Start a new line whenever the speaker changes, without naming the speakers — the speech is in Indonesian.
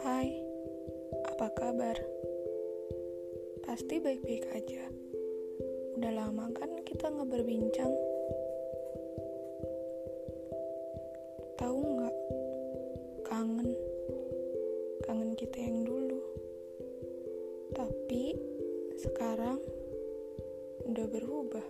Hai, apa kabar? Pasti baik-baik aja. Udah lama kan kita nggak berbincang. Tahu nggak? Kangen. Kangen kita yang dulu. Tapi sekarang udah berubah.